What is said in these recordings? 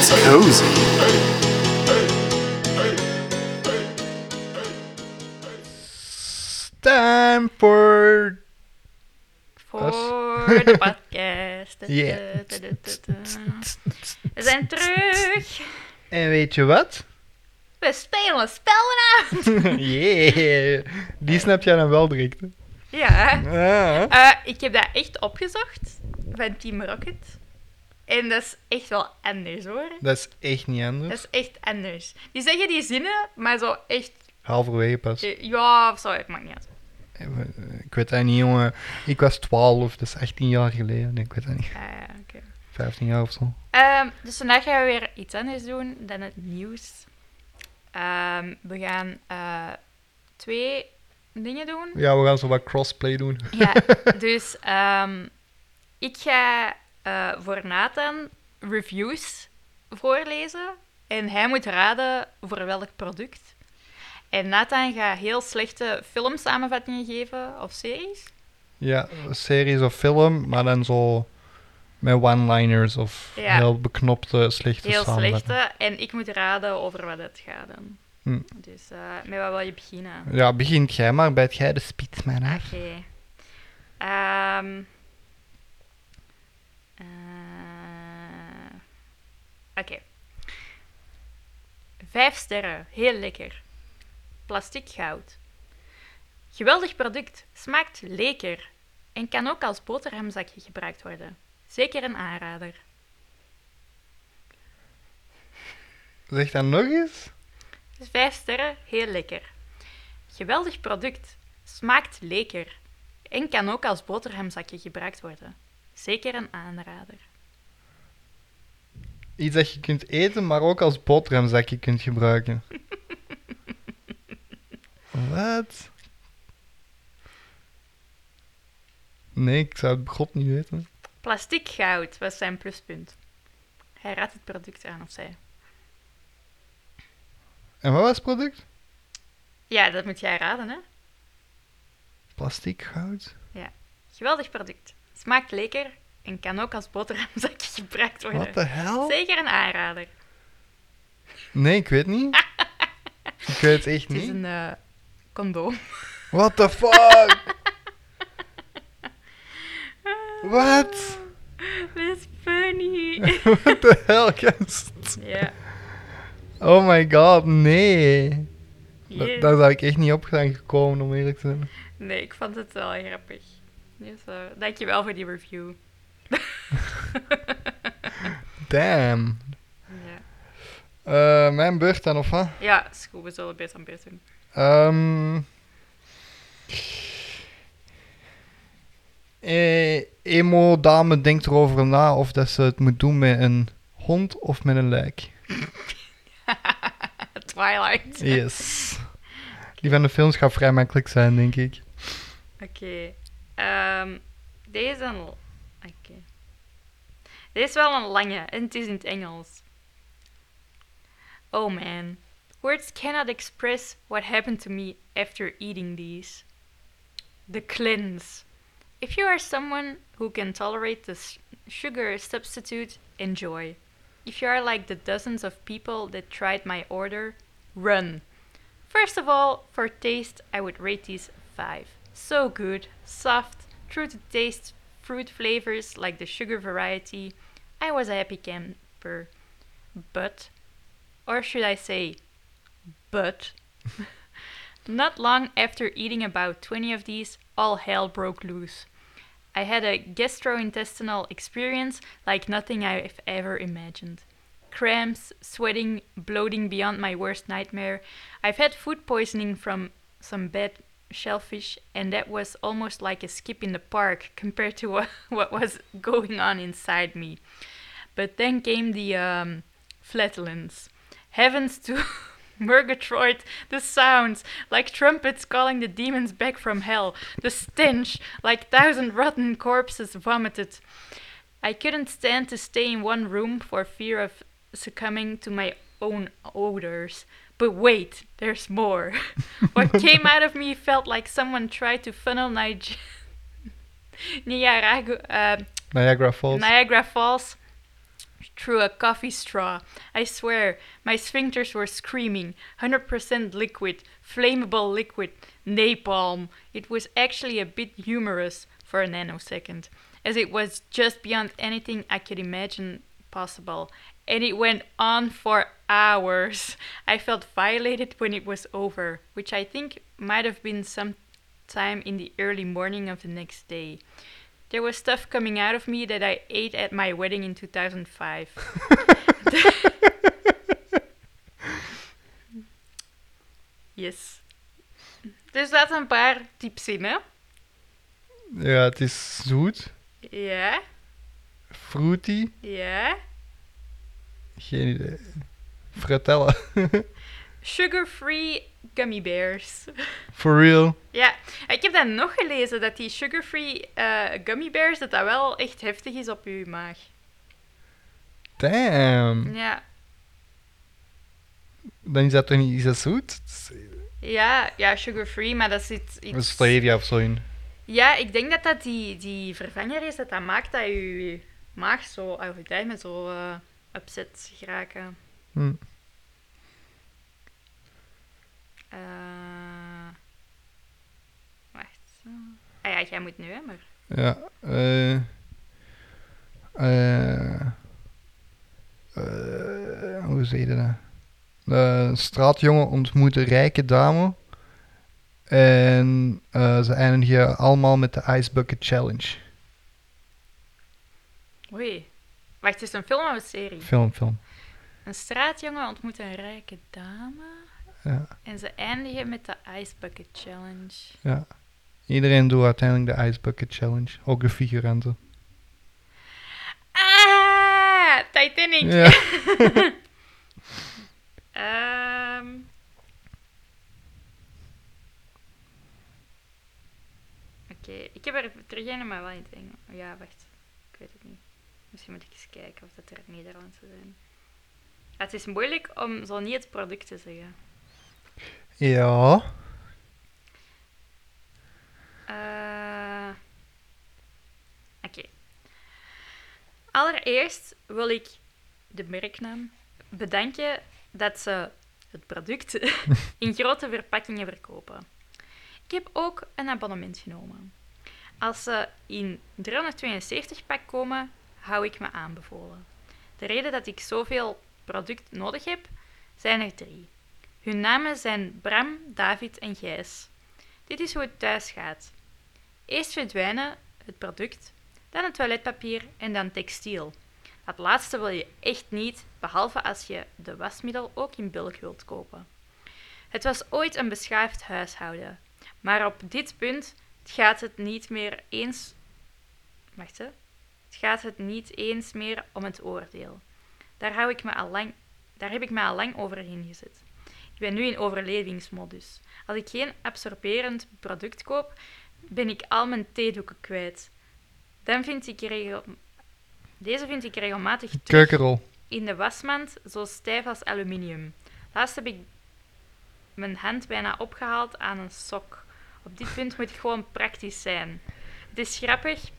It's cozy. Time for... Voor de podcast. Ja. We zijn terug. En weet je wat? We spelen spellenavond. yeah. Die snap jij dan wel direct. hè? Ja. Ah. Eh, ik heb dat echt opgezocht van Team Rocket. En dat is echt wel anders hoor. Dat is echt niet Dat anders. is echt anders. Die zeggen die zinnen, maar zo echt. Halverwege pas. eh, Ja, of zo, het maakt niet uit. Ik weet dat niet, jongen. Ik was 12, dat is 18 jaar geleden. Nee, ik weet dat niet. Ah, ja, oké. 15 jaar of zo. Ehm, dus vandaag gaan we weer iets anders doen dan het nieuws. Ehm, we gaan eh, twee dingen doen. Ja, we gaan zo wat crossplay doen. Ja, dus ehm, ik ga eh, voor Nathan reviews voorlezen. En hij moet raden voor welk product. En Nathan gaat heel slechte filmsamenvattingen geven of series. Ja, series of film, maar dan zo met one-liners of Ja. heel beknopte, slechte Heel slechte. En ik moet raden over wat het gaat dan. Hm. Dus eh, met wat wil je beginnen? Ja, begint jij maar, bijt jij de spitsman af. Oké. Ehm. Eh, Oké. Vijf sterren. Heel lekker. Plastic goud. Geweldig product. Smaakt lekker. En kan ook als boterhamzakje gebruikt worden. Zeker een aanrader. Zeg dat nog eens? Dus vijf sterren. Heel lekker. Geweldig product. Smaakt lekker. En kan ook als boterhamzakje gebruikt worden. Zeker een aanrader. Iets dat je kunt eten, maar ook als boterhamzakje kunt gebruiken. Wat? Nee, ik zou het god niet weten. Plastic goud was zijn pluspunt. Hij raadt het product aan of zij. En wat was het product? Ja, dat moet jij raden, hè? Plastic goud? Geweldig product. Smaakt lekker en kan ook als boterhamzakje gebruikt worden. Wat de hel? Zeker een aanrader. Nee, ik weet niet. ik weet het echt Het is niet. een eh, condoom. What the fuck? Wat? Dit is funny. What the hell, ja. Oh my god, nee. Da- Yes. Daar zou ik echt niet op zijn gekomen, om eerlijk te zijn. Nee, ik vond het wel grappig. Dus, eh, dankjewel voor die review. Damn. ja. Eh, mijn beurt dan, of wat? ja, is goed. We zullen beter aan beurt doen. Ehm eh, emo dame denkt erover na of dat ze het moet doen met een hond of met een lijk. Twilight. Yes. Die van de films gaat vrij makkelijk zijn, denk ik. Oké. Ehm, deze is een... Oké. Deze is wel een lange en het is in het Engels. Oh man. Words cannot express what happened to me after eating these. The cleanse. If you are someone who can tolerate the sugar substitute, enjoy. If you are like the dozens of people that tried my order, run. First of all, for taste, I would rate these 5. So good, soft, true to taste, fruit flavors like the sugar variety. I was a happy camper. But, or should I say, but, not long after eating about 20 of these, all hell broke loose. I had a gastrointestinal experience like nothing I've ever imagined. Cramps, sweating, bloating beyond my worst nightmare. I've had food poisoning from some bad shellfish, and that was almost like a skip in the park compared to what, what was going on inside me. But then came the um, flatulence. Heavens to Murgatroyd, the sounds, like trumpets calling the demons back from hell, the stench, like thousand rotten corpses vomited. I couldn't stand to stay in one room for fear of succumbing to my own odors. But wait, there's more. what came out of me felt like someone tried to funnel Niger- Niagara, uh, Niagara Falls. Niagara Falls through a coffee straw. I swear, my sphincters were screaming. 100% liquid, flammable liquid, napalm. It was actually a bit humorous for a nanosecond, as it was just beyond anything I could imagine possible. And it went on for hours. I felt violated when it was over, which I think might have been sometime in the early morning of the next day. There was stuff coming out of me that I ate at my wedding in 2005. yes. Dus dat een paar tips in, hè? Ja, het is zoet, Ja, fruity, ja. Geen idee. Fratella. Sugar-free gummy bears. For real. Ja, ik heb dat nog gelezen, dat die sugar-free eh, gummy bears, dat dat wel echt heftig is op je maag. Damn. Ja, Dan is dat toch niet is dat zoet? Ja, ja sugar-free, maar dat zit Dat iets... is stevia of zo in. Ja, ik denk dat dat die, die vervanger is dat dat maakt dat je maag zo, of je zo eh upset geraken. Hm. Eh, wacht. Ah ja, jij moet nu, hè, maar... Ja. eh eh eh, hoe zeg je dat? Een straatjongen ontmoet een rijke dame. En ze eindigen allemaal met de Ice Bucket Challenge. Oei. Wacht, het is een film of een serie? Film, film. Een straatjongen ontmoet een rijke dame Ja, en ze eindigen met de Ice Bucket Challenge. ja. Iedereen doet uiteindelijk de Ice Bucket Challenge. Ook de figuranten. Ah, Titanic! Ja. Ehm. Oké, ik heb er terug maar wel in het Engels. Ja, wacht. Ik weet het niet. Misschien moet ik eens kijken of dat er Nederlandse zijn. Ja, het is moeilijk om zo niet het product te zeggen. Ja. Eh, Oké. Allereerst wil ik de merknaam bedanken dat ze het product in grote verpakkingen verkopen. Ik heb ook een abonnement genomen. Als ze in 372 pak komen, hou ik me aanbevolen. De reden dat ik zoveel product nodig heb, zijn er drie. Hun namen zijn Bram, David en Gijs. Dit is hoe het thuis gaat. Eerst verdwijnen het product, dan het toiletpapier en dan textiel. Dat laatste wil je echt niet, behalve als je de wasmiddel ook in bulk wilt kopen. Het was ooit een beschaafd huishouden, maar op dit punt gaat het niet meer eens. Wacht, hè. Het gaat het niet eens meer om het oordeel. Daar, hou ik me al lang, daar heb ik me al lang overheen gezet. Ik ben nu in overlevingsmodus. Als ik geen absorberend product koop, ben ik al mijn theedoeken kwijt. Dan vind ik regel... Deze vind ik regelmatig terug Keukenrol. in de wasmand, zo stijf als aluminium. Laatst heb ik mijn hand bijna opgehaald aan een sok. Op dit punt moet het gewoon praktisch zijn. Het is grappig.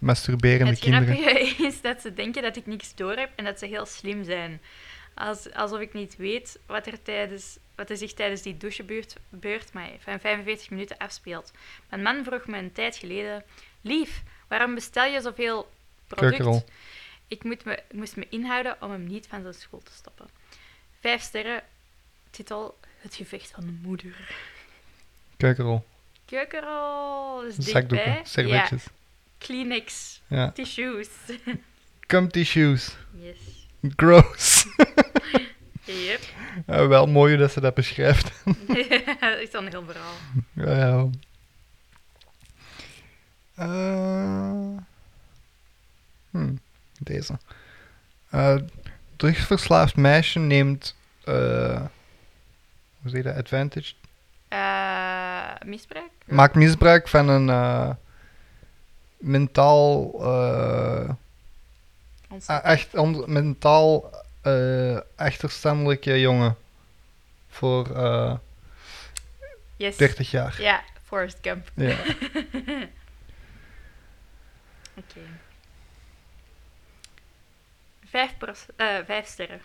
Masturberende Het kinderen. grappige is dat ze denken dat ik niks door heb en dat ze heel slim zijn. Als, alsof ik niet weet wat er, tijdens, wat er zich tijdens die douchebeurt beurt mij van 45 minuten afspeelt. Mijn man vroeg me een tijd geleden: Lief, waarom bestel je zoveel product? Ik moet me, moest me inhouden om hem niet van zijn school te stoppen. Vijf sterren, titel Het gevecht van de moeder. Keukenrol. Keukenrol, is Zakdoeken. Ja, Servetjes. Kleenex, Ja. tissues. Cum tissues. yes. Gross. Yep. Wel mooi dat ze dat beschrijft. dat is dan een heel verhaal. Ja, ja. Hm, deze. Eh drugsverslaafd meisje neemt... eh, hoe zeg je dat? Advantage? Misbruik? Maakt misbruik van een mentaal... Ah, echt on- mentaal eh, achterstandelijke jongen. Voor eh yes. 30 jaar. Ja, Forrest Gump. Ja. Oké. Vijf, vijf sterren.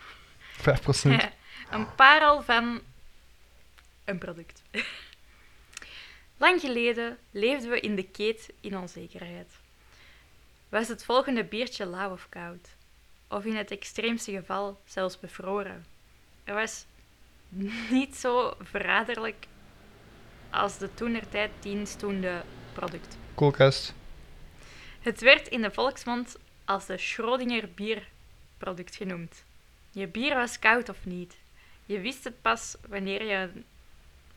5%. Ja, een parel van een product. Lang geleden leefden we in de keet in onzekerheid. Was het volgende biertje lauw of koud? Of in het extreemste geval zelfs bevroren? Er was niet zo verraderlijk als de toenertijd dienstdoende product. Koelkast. Het werd in de volksmond als de Schrödinger bierproduct genoemd. Je bier was koud of niet. Je wist het pas wanneer je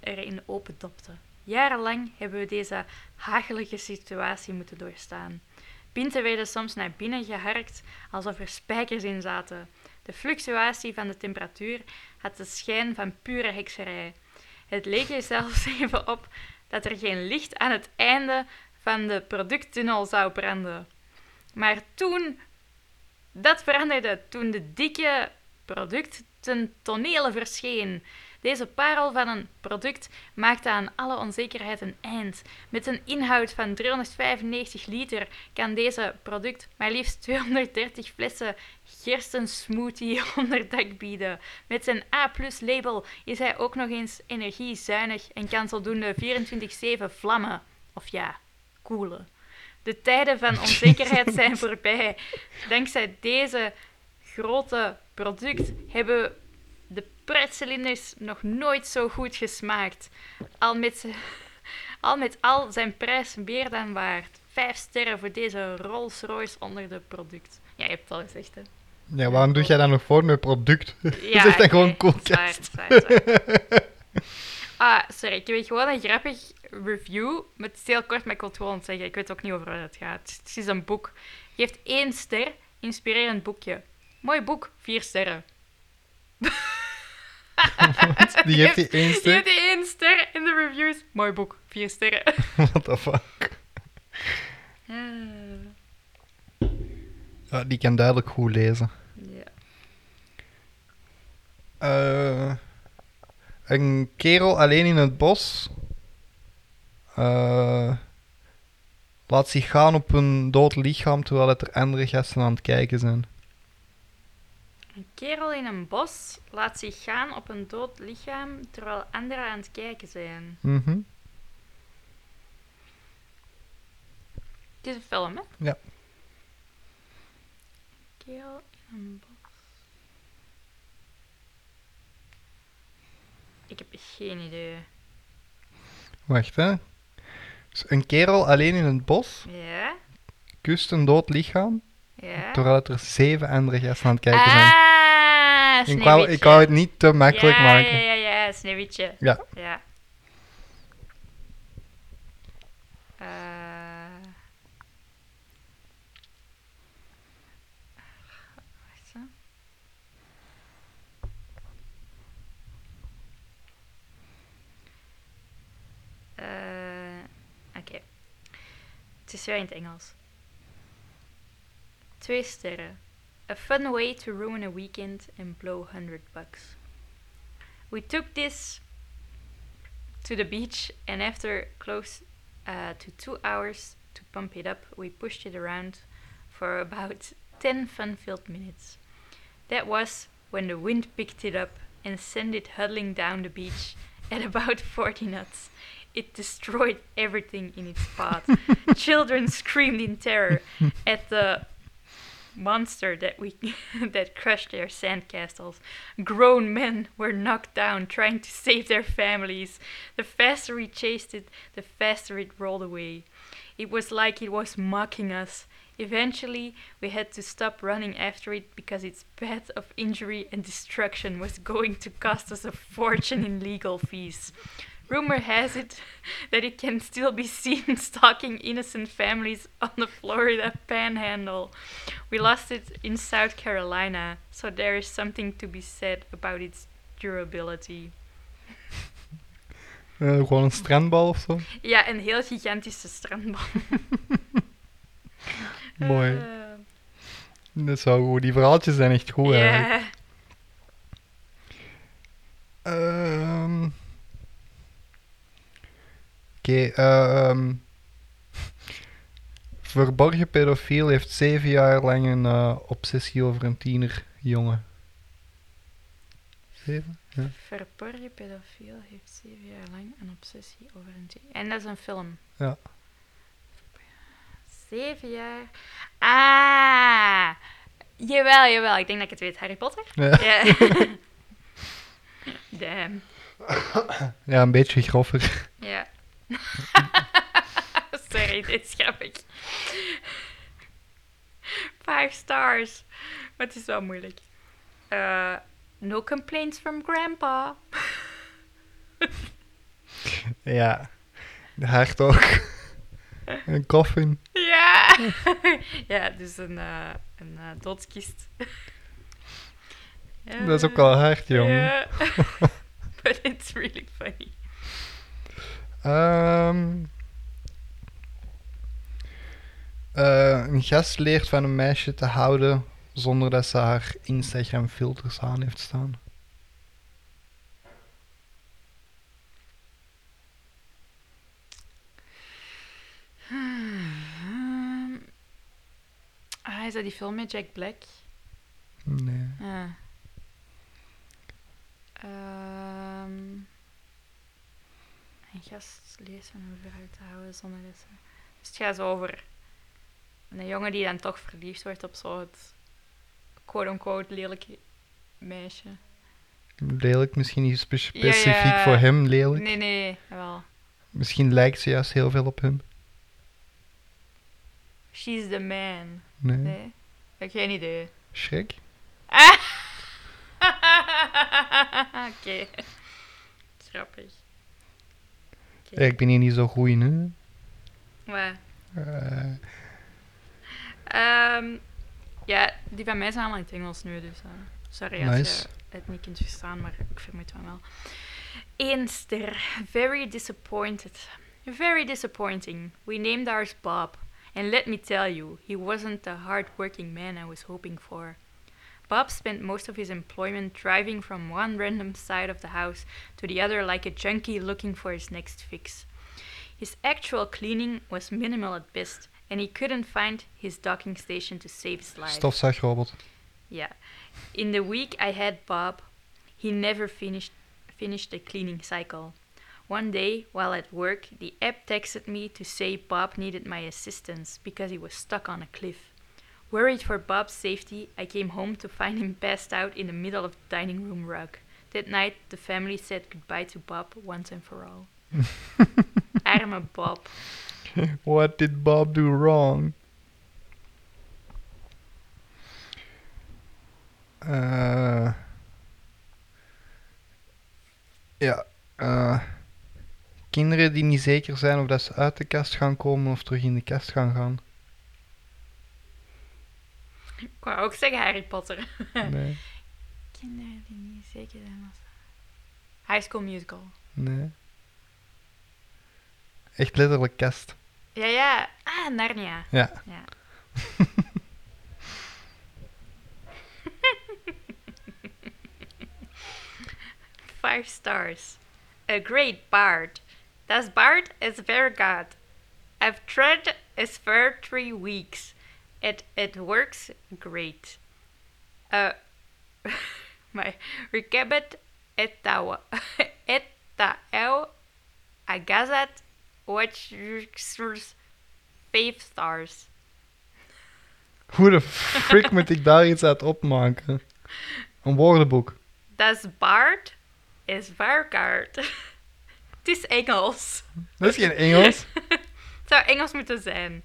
erin opendopte. Jarenlang hebben we deze hagelige situatie moeten doorstaan. Pinten werden soms naar binnen geharkt alsof er spijkers in zaten. De fluctuatie van de temperatuur had de schijn van pure hekserij. Het leek er zelfs even op dat er geen licht aan het einde van de producttunnel zou branden. Maar toen, dat veranderde toen de dikke product ten tonele verscheen. Deze parel van een product maakte aan alle onzekerheid een eind. Met een inhoud van 395 liter kan deze product maar liefst 230 flessen gerstensmoothie onderdak bieden. Met zijn A-plus label is hij ook nog eens energiezuinig en kan zodoende 24-7 vlammen. Of ja, koelen. De tijden van onzekerheid zijn voorbij. Dankzij deze grote product hebben de pretcilinders nog nooit zo goed gesmaakt. Al met, al met al zijn prijs meer dan waard. Vijf sterren voor deze Rolls Royce onder de product. Ja, je hebt het al gezegd, hè. Ja, waarom doe jij dan nog voor met product? Ja, zeg dan oké, gewoon koelkast. zwaar, zwaar, zwaar. Ah, sorry, ik heb gewoon een grappig review. Het is heel kort, maar ik wil het gewoon zeggen. Ik weet ook niet over wat het gaat. Het is een boek. Geeft één ster. Inspirerend boekje. Mooi boek. Vier sterren. Die heeft die één Die ster? heeft die één ster in de reviews. Mooi boek. Vier sterren. What the fuck? Ja, die kan duidelijk goed lezen. ja. Eh, een kerel alleen in het bos eh, laat zich gaan op een dood lichaam terwijl het er andere gasten aan het kijken zijn. Een kerel in een bos laat zich gaan op een dood lichaam terwijl anderen aan het kijken zijn. Mhm. Het is een film, hè? Ja. Kerel in een bos. Ik heb geen idee. Wacht hè. Dus een kerel alleen in het bos Ja? kust een dood lichaam Ja? terwijl er zeven andere gasten aan het kijken zijn. Ah, Ik wou, ik wou het niet te makkelijk ja, maken. Ja, ja, ja, Sneeuwwitje. Ja. Ja. Eh, Oké. Het is weer in het Engels. Twee sterren. A fun way to ruin a weekend and blow 100 bucks. We took this to the beach, and after close uh, to two hours to pump it up, we pushed it around for about 10 fun filled minutes. That was when the wind picked it up and sent it huddling down the beach at about 40 knots. It destroyed everything in its path. Children screamed in terror at the monster that we that crushed their sandcastles. Grown men were knocked down trying to save their families. The faster we chased it, the faster it rolled away. It was like it was mocking us. Eventually, we had to stop running after it because its path of injury and destruction was going to cost us a fortune in legal fees. Rumor has it that it can still be seen stalking innocent families on the Florida panhandle. We lost it in South Carolina, so there is something to be said about its durability. Eh, gewoon een strandbal of zo. Ja, een heel gigantische strandbal. Mooi. Eh, Dat is wel goed. Die verhaaltjes zijn echt goed eigenlijk. ja. Oké, ehm. verborgen pedofiel heeft zeven jaar lang een eh, obsessie over een tienerjongen. Zeven? Ja. Verborgen pedofiel heeft zeven jaar lang een obsessie over een tien- En dat is een film. Ja. Zeven jaar. Ah! Jawel, jawel. Ik denk dat ik het weet. Harry Potter? Ja. Ja. Damn. ja, een beetje groffer. Ja. Sorry, dit is grappig. Five stars. Maar het is wel moeilijk. Eh, no complaints from grandpa. Ja, de hart ook. een coffin. Ja! ja, dus een, eh, een doodskist. Dat is ook wel hard, jongen. Ja. But it's really funny. Ehm, eh, een gast leert van een meisje te houden zonder dat ze haar Instagram filters aan heeft staan. Ehm, ah, is dat die film met Jack Black? Nee. Ah. Ehm, een gast van een vrouw te houden zonder dat ze... Dus het gaat over een jongen die dan toch verliefd wordt op zo het quote-unquote lelijke meisje. Lelijk, misschien niet Ja, specifiek ja. voor hem lelijk. Nee, nee, wel. Misschien lijkt ze juist heel veel op hem. She's the man. Nee. Nee, ik heb geen idee. Schrik? Ah! Oké. Grappig. Ja, ik ben hier niet zo goed in, hè. Wat? Eh, Ehm, ja, die van mij zijn allemaal in het Engels nu, dus eh, sorry als Nice. je het niet kunt verstaan, maar ik vermoed van wel. Eén ster. Very disappointed. Very disappointing. We named ours Bob. And let me tell you, he wasn't the hard-working man I was hoping for. Bob spent most of his employment driving from one random side of the house to the other like a junkie looking for his next fix. His actual cleaning was minimal at best, and he couldn't find his docking station to save his life. stofzuigrobot. Yeah. In the week I had Bob, he never finished finished the cleaning cycle. One day, while at work, the app texted me to say Bob needed my assistance because he was stuck on a cliff. Worried for Bob's safety, I came home to find him passed out in the middle of the dining room rug. That night, the family said goodbye to Bob once and for all. Arme Bob. What did Bob do wrong? Eh, ja. eh, kinderen die niet zeker zijn of dat ze uit de kast gaan komen of terug in de kast gaan gaan. Ik wou ook zeggen Harry Potter. Nee, Kinderen die niet zeker zijn als... High School Musical. nee. Echt letterlijk kast. Ja, ja. Ah, Narnia. Ja. Ja. Five stars. A great bard. Das bard is very good. I've tried it for three weeks. It it works great. Uh, my recabit etawa etao agazat watch five stars. Hoe de frick moet ik daar iets uit opmaken? Een woordenboek. Das Bard is Vargard. Het is Engels. Dat is geen Engels. Het zou Engels moeten zijn.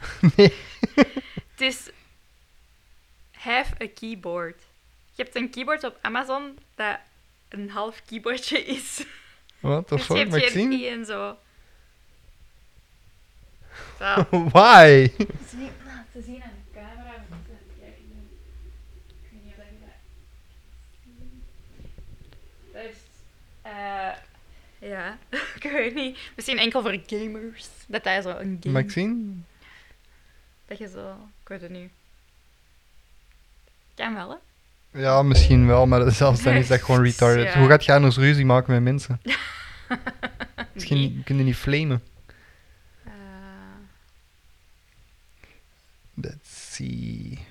Nee. Het is have a keyboard. Je hebt een keyboard op Amazon dat een half keyboardje is. Wat the Dus je fuck, hebt geen zien? i en zo. Zo. Why? Nou, te zien aan de camera. Dus, eh, ja, ik weet niet. Misschien enkel voor gamers. Dat hij zo een game... Zien? Dat je zo, ik weet het niet. Kan wel, hè? Ja, misschien wel, maar zelfs dan is dat gewoon retarded. Hoe gaat jij anders ruzie maken met mensen? Misschien kunnen niet flamen. Eh. Let's see.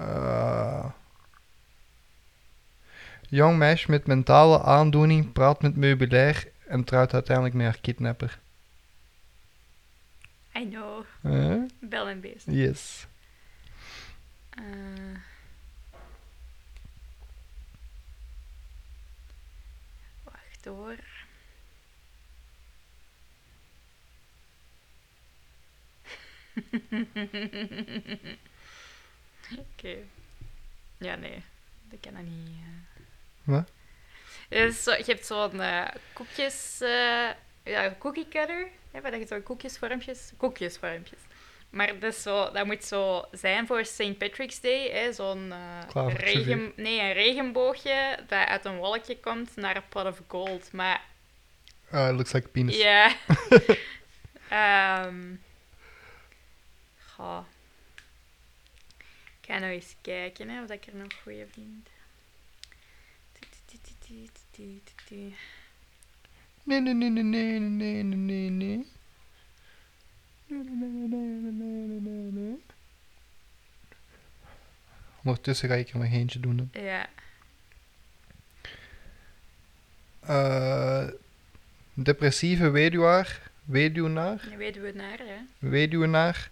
Uh jong meisje met mentale aandoening praat met meubilair en trouwt uiteindelijk met haar kidnapper. I know. Eh? Bel en beest. Yes. Eh. wacht hoor. Oké. Ja, nee. Dat kan dat niet. eh. Wat? Is zo, je hebt zo'n eh, koekjes... eh ja, cookie cutter. Ja, waar dat je zo koekjesvormpjes... Koekjesvormpjes. Maar dat, is zo, dat moet zo zijn voor St. Patrick's Day. hè, Zo'n eh, Klavertje regen, nee, een regenboogje dat uit een wolkje komt naar een pot of gold. Maar Ah, it looks like a penis. ja... Ehm goh. Ik ga nou eens kijken hè, of ik er nog goeie vind. Nee, nee, nee, nee, nee, nee, nee, nee. nee. Ondertussen ga ik er nog eentje doen. Hè. Ja. Uh, depressieve weduwaar. Weduwnaar. Weduwnaar, hè? Weduwnaar.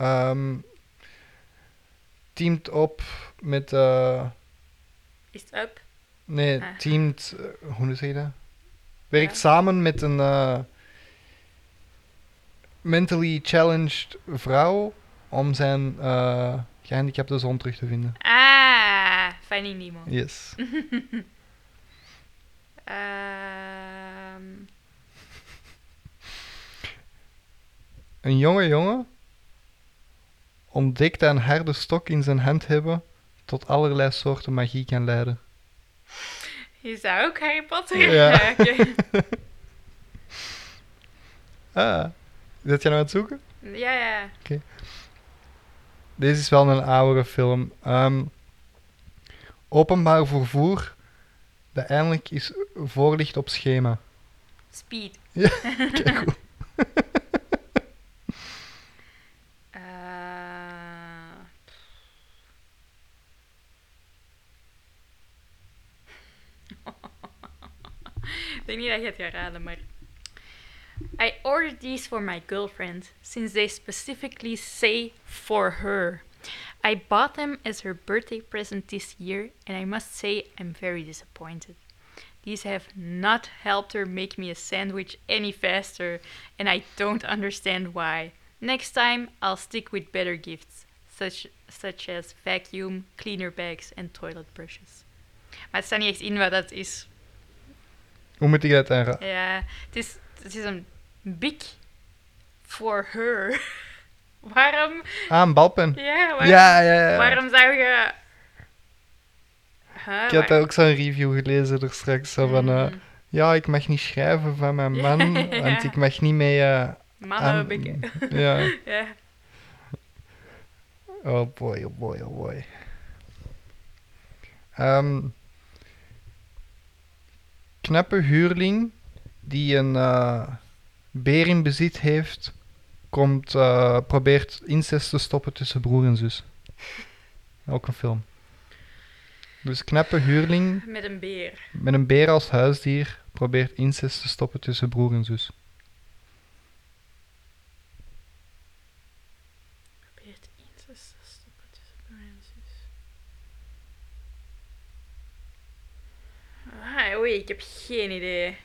Um, teamt op met... Uh, Is het up? Nee, Ah. teamt, eh, hoe zeg je dat? Werkt Ja. samen met een eh, mentally challenged vrouw om zijn eh, gehandicapte zoon terug te vinden. Ah, Finding Nemo. Yes. Ehm, Een jonge jongen ontdekt dat een harde stok in zijn hand hebben tot allerlei soorten magie kan leiden. Je zou ook Harry Potter Ja. gebruiken. Ah, zit jij nou aan het zoeken? ja, ja. Deze is wel een oudere film. Ehm, openbaar vervoer dat eindelijk is voorlicht op schema. Speed. Kijk goed. denk niet dat je het gaat raden, maar... I ordered these for my girlfriend, since they specifically say for her. I bought them as her birthday present this year, and I must say I'm very disappointed. These have not helped her make me a sandwich any faster, and I don't understand why. Next time, I'll stick with better gifts, such, such as vacuum, cleaner bags, and toilet brushes. Maar het staat niet echt in wat dat is. Hoe moet ik dat aanraden? Ja, het is, het is een big for her. waarom? Ah, een balpen. Ja, waarom, Ja, ja, ja. waarom zou je... Huh, Ik had waar- ook zo'n review gelezen er straks. Zo van, eh, Mm, ja, ik mag niet schrijven van mijn man, ja. want ik mag niet mee... eh, mannen aan- ja. ja. Oh boy, oh boy, oh boy. Ehm, knappe huurling die een eh, beer in bezit heeft, komt, eh, probeert incest te stoppen tussen broer en zus. Ook een film. Dus knappe huurling Met een beer. met een beer als huisdier probeert incest te stoppen tussen broer en zus. Probeert incest te stoppen tussen broer en zus. Ik heb geen idee.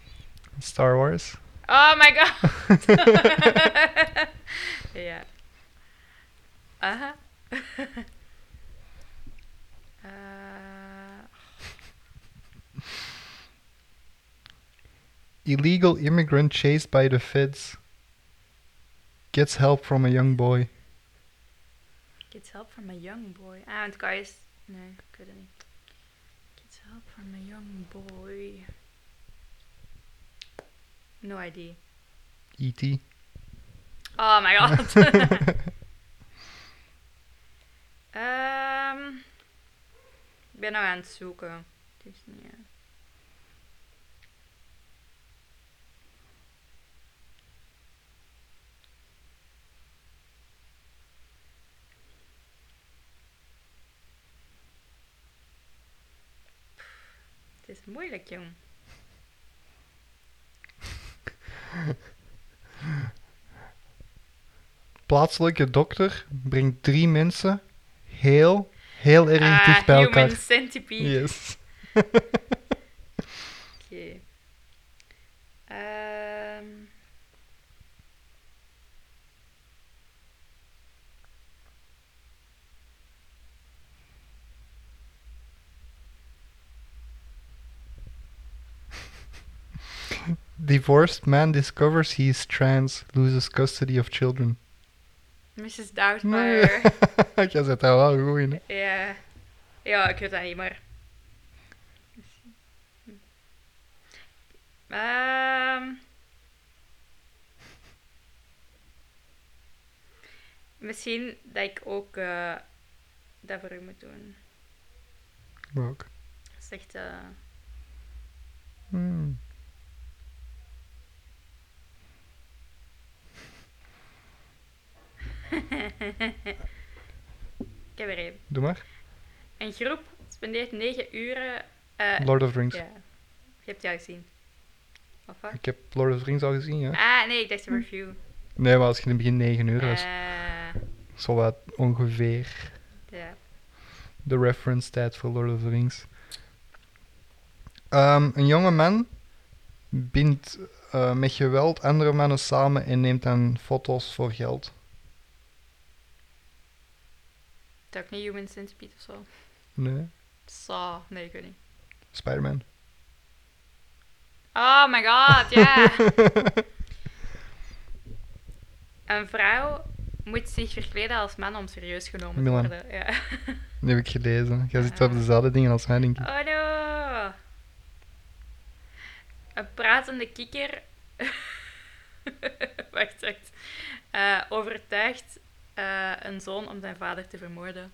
Star Wars. Oh my god! ja. Aha. Eh, Illegal immigrant chased by the feds gets help from a young boy. Gets help from a young boy. Ah, want guys. Nee, ik weet het niet. Help from a young boy. No idea. E.T. Oh my god. Ik um, ben nou aan het zoeken. Het is niet. Moeilijk, jong. Plaatselijke dokter brengt drie mensen heel, heel erg ah, dicht bij Human elkaar. Centipede. Yes. Oké. Ehm. Divorced man discovers he is trans, loses custody of children. Mrs. Nee. Doubtfire. Jij zit daar wel goed in. hè. ja. Ja, ik weet dat niet, maar... Ehm. Misschien dat ik ook eh, dat voor u moet doen. Dat is echt... eh, Hmm. ik heb er één. Doe maar. Een groep spendeert 9 uren. eh, Lord of the Rings. ja. Je hebt die al gezien. Of wat? Ik heb Lord of the Rings al gezien, ja. Ah, nee, ik dacht een review. Nee, maar als je in het begin 9 uur is, Eh, zo wat ongeveer ja. de reference tijd voor Lord of the Rings. Ehm, een jonge man bindt eh, met geweld andere mannen samen en neemt dan foto's voor geld. Is dat ook niet Human Centipede of zo? Nee, Saw. Nee, ik weet niet. Spider-Man. Oh my god, ja. een vrouw moet zich verkleden als man om serieus genomen Milan. te worden. Ja. Die heb ik gelezen. Jij zit op dezelfde dingen als mij, denk ik. Oh no. Een pratende kikker. wacht, wacht. Eh, overtuigt eh, een zoon om zijn vader te vermoorden.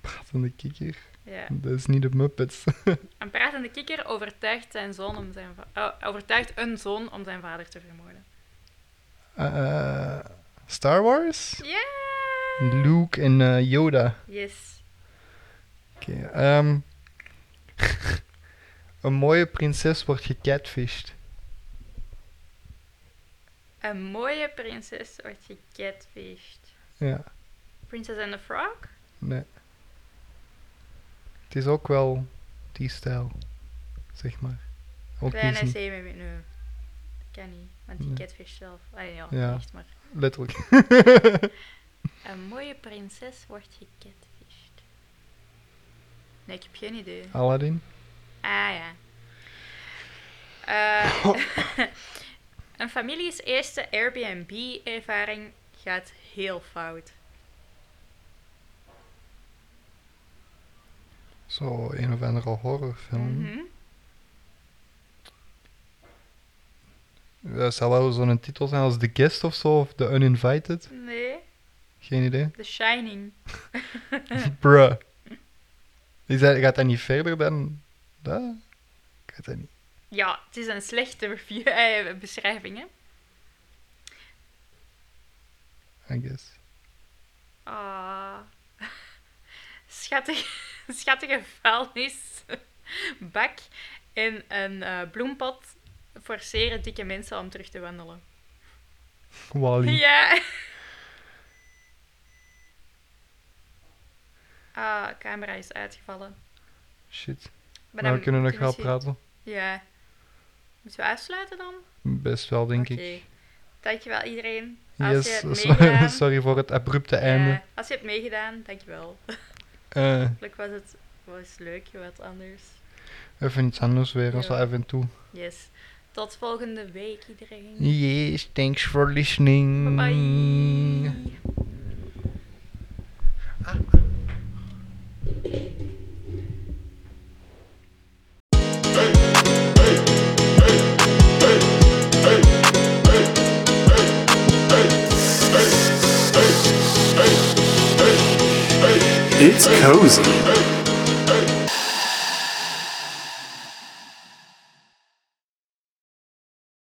Pratende kikker. Ja. Dat is niet de Muppets. Een pratende kikker overtuigt, zijn zoon om zijn oh, overtuigt een zoon om zijn vader te vermoorden. Eh, Star Wars? Ja! Luke en eh, Yoda. Yes. Oké, ehm, een mooie prinses wordt gecatfished. Een mooie prinses wordt gecatfished. Ja, Princess and the Frog? nee. Het is ook wel die stijl, zeg maar. Ook Kleine Disney, zeemeer met nu. Kan niet, want die Nee. catfish zelf. Ah ja, Ja. echt maar. letterlijk. Een mooie prinses wordt gecatfished. Nee, ik heb geen idee. Aladdin. Ah ja. Eh, een families eerste Airbnb-ervaring gaat heel fout. Zo, een of andere horrorfilm. Mhm. Dat zal wel zo'n titel zijn als The Guest of zo, of The Uninvited. Nee, Geen idee. The Shining. Bruh. Is dat, gaat dat niet verder dan dat? Ik weet dat niet. Ja, het is een slechte review, eh, beschrijving, hè. I guess. Ah. Schattig, schattige vuilnisbak en een eh, bloempot forceren dikke mensen om terug te wandelen. Wally. Ja. Ah, camera is uitgevallen. Shit. Maar Maar we kunnen nog wel praten. Ja. Moeten we afsluiten dan? Best wel, denk Oké. ik. Dankjewel iedereen. Als je Yes, hebt meegedaan. sorry voor het abrupte einde. als je hebt meegedaan, dankjewel. Eh, Hopelijk was het was leuk, wat anders. even iets anders weer, Ja. af en toe. Yes. Tot volgende week iedereen. Yes, thanks for listening. Bye bye. It's cozy.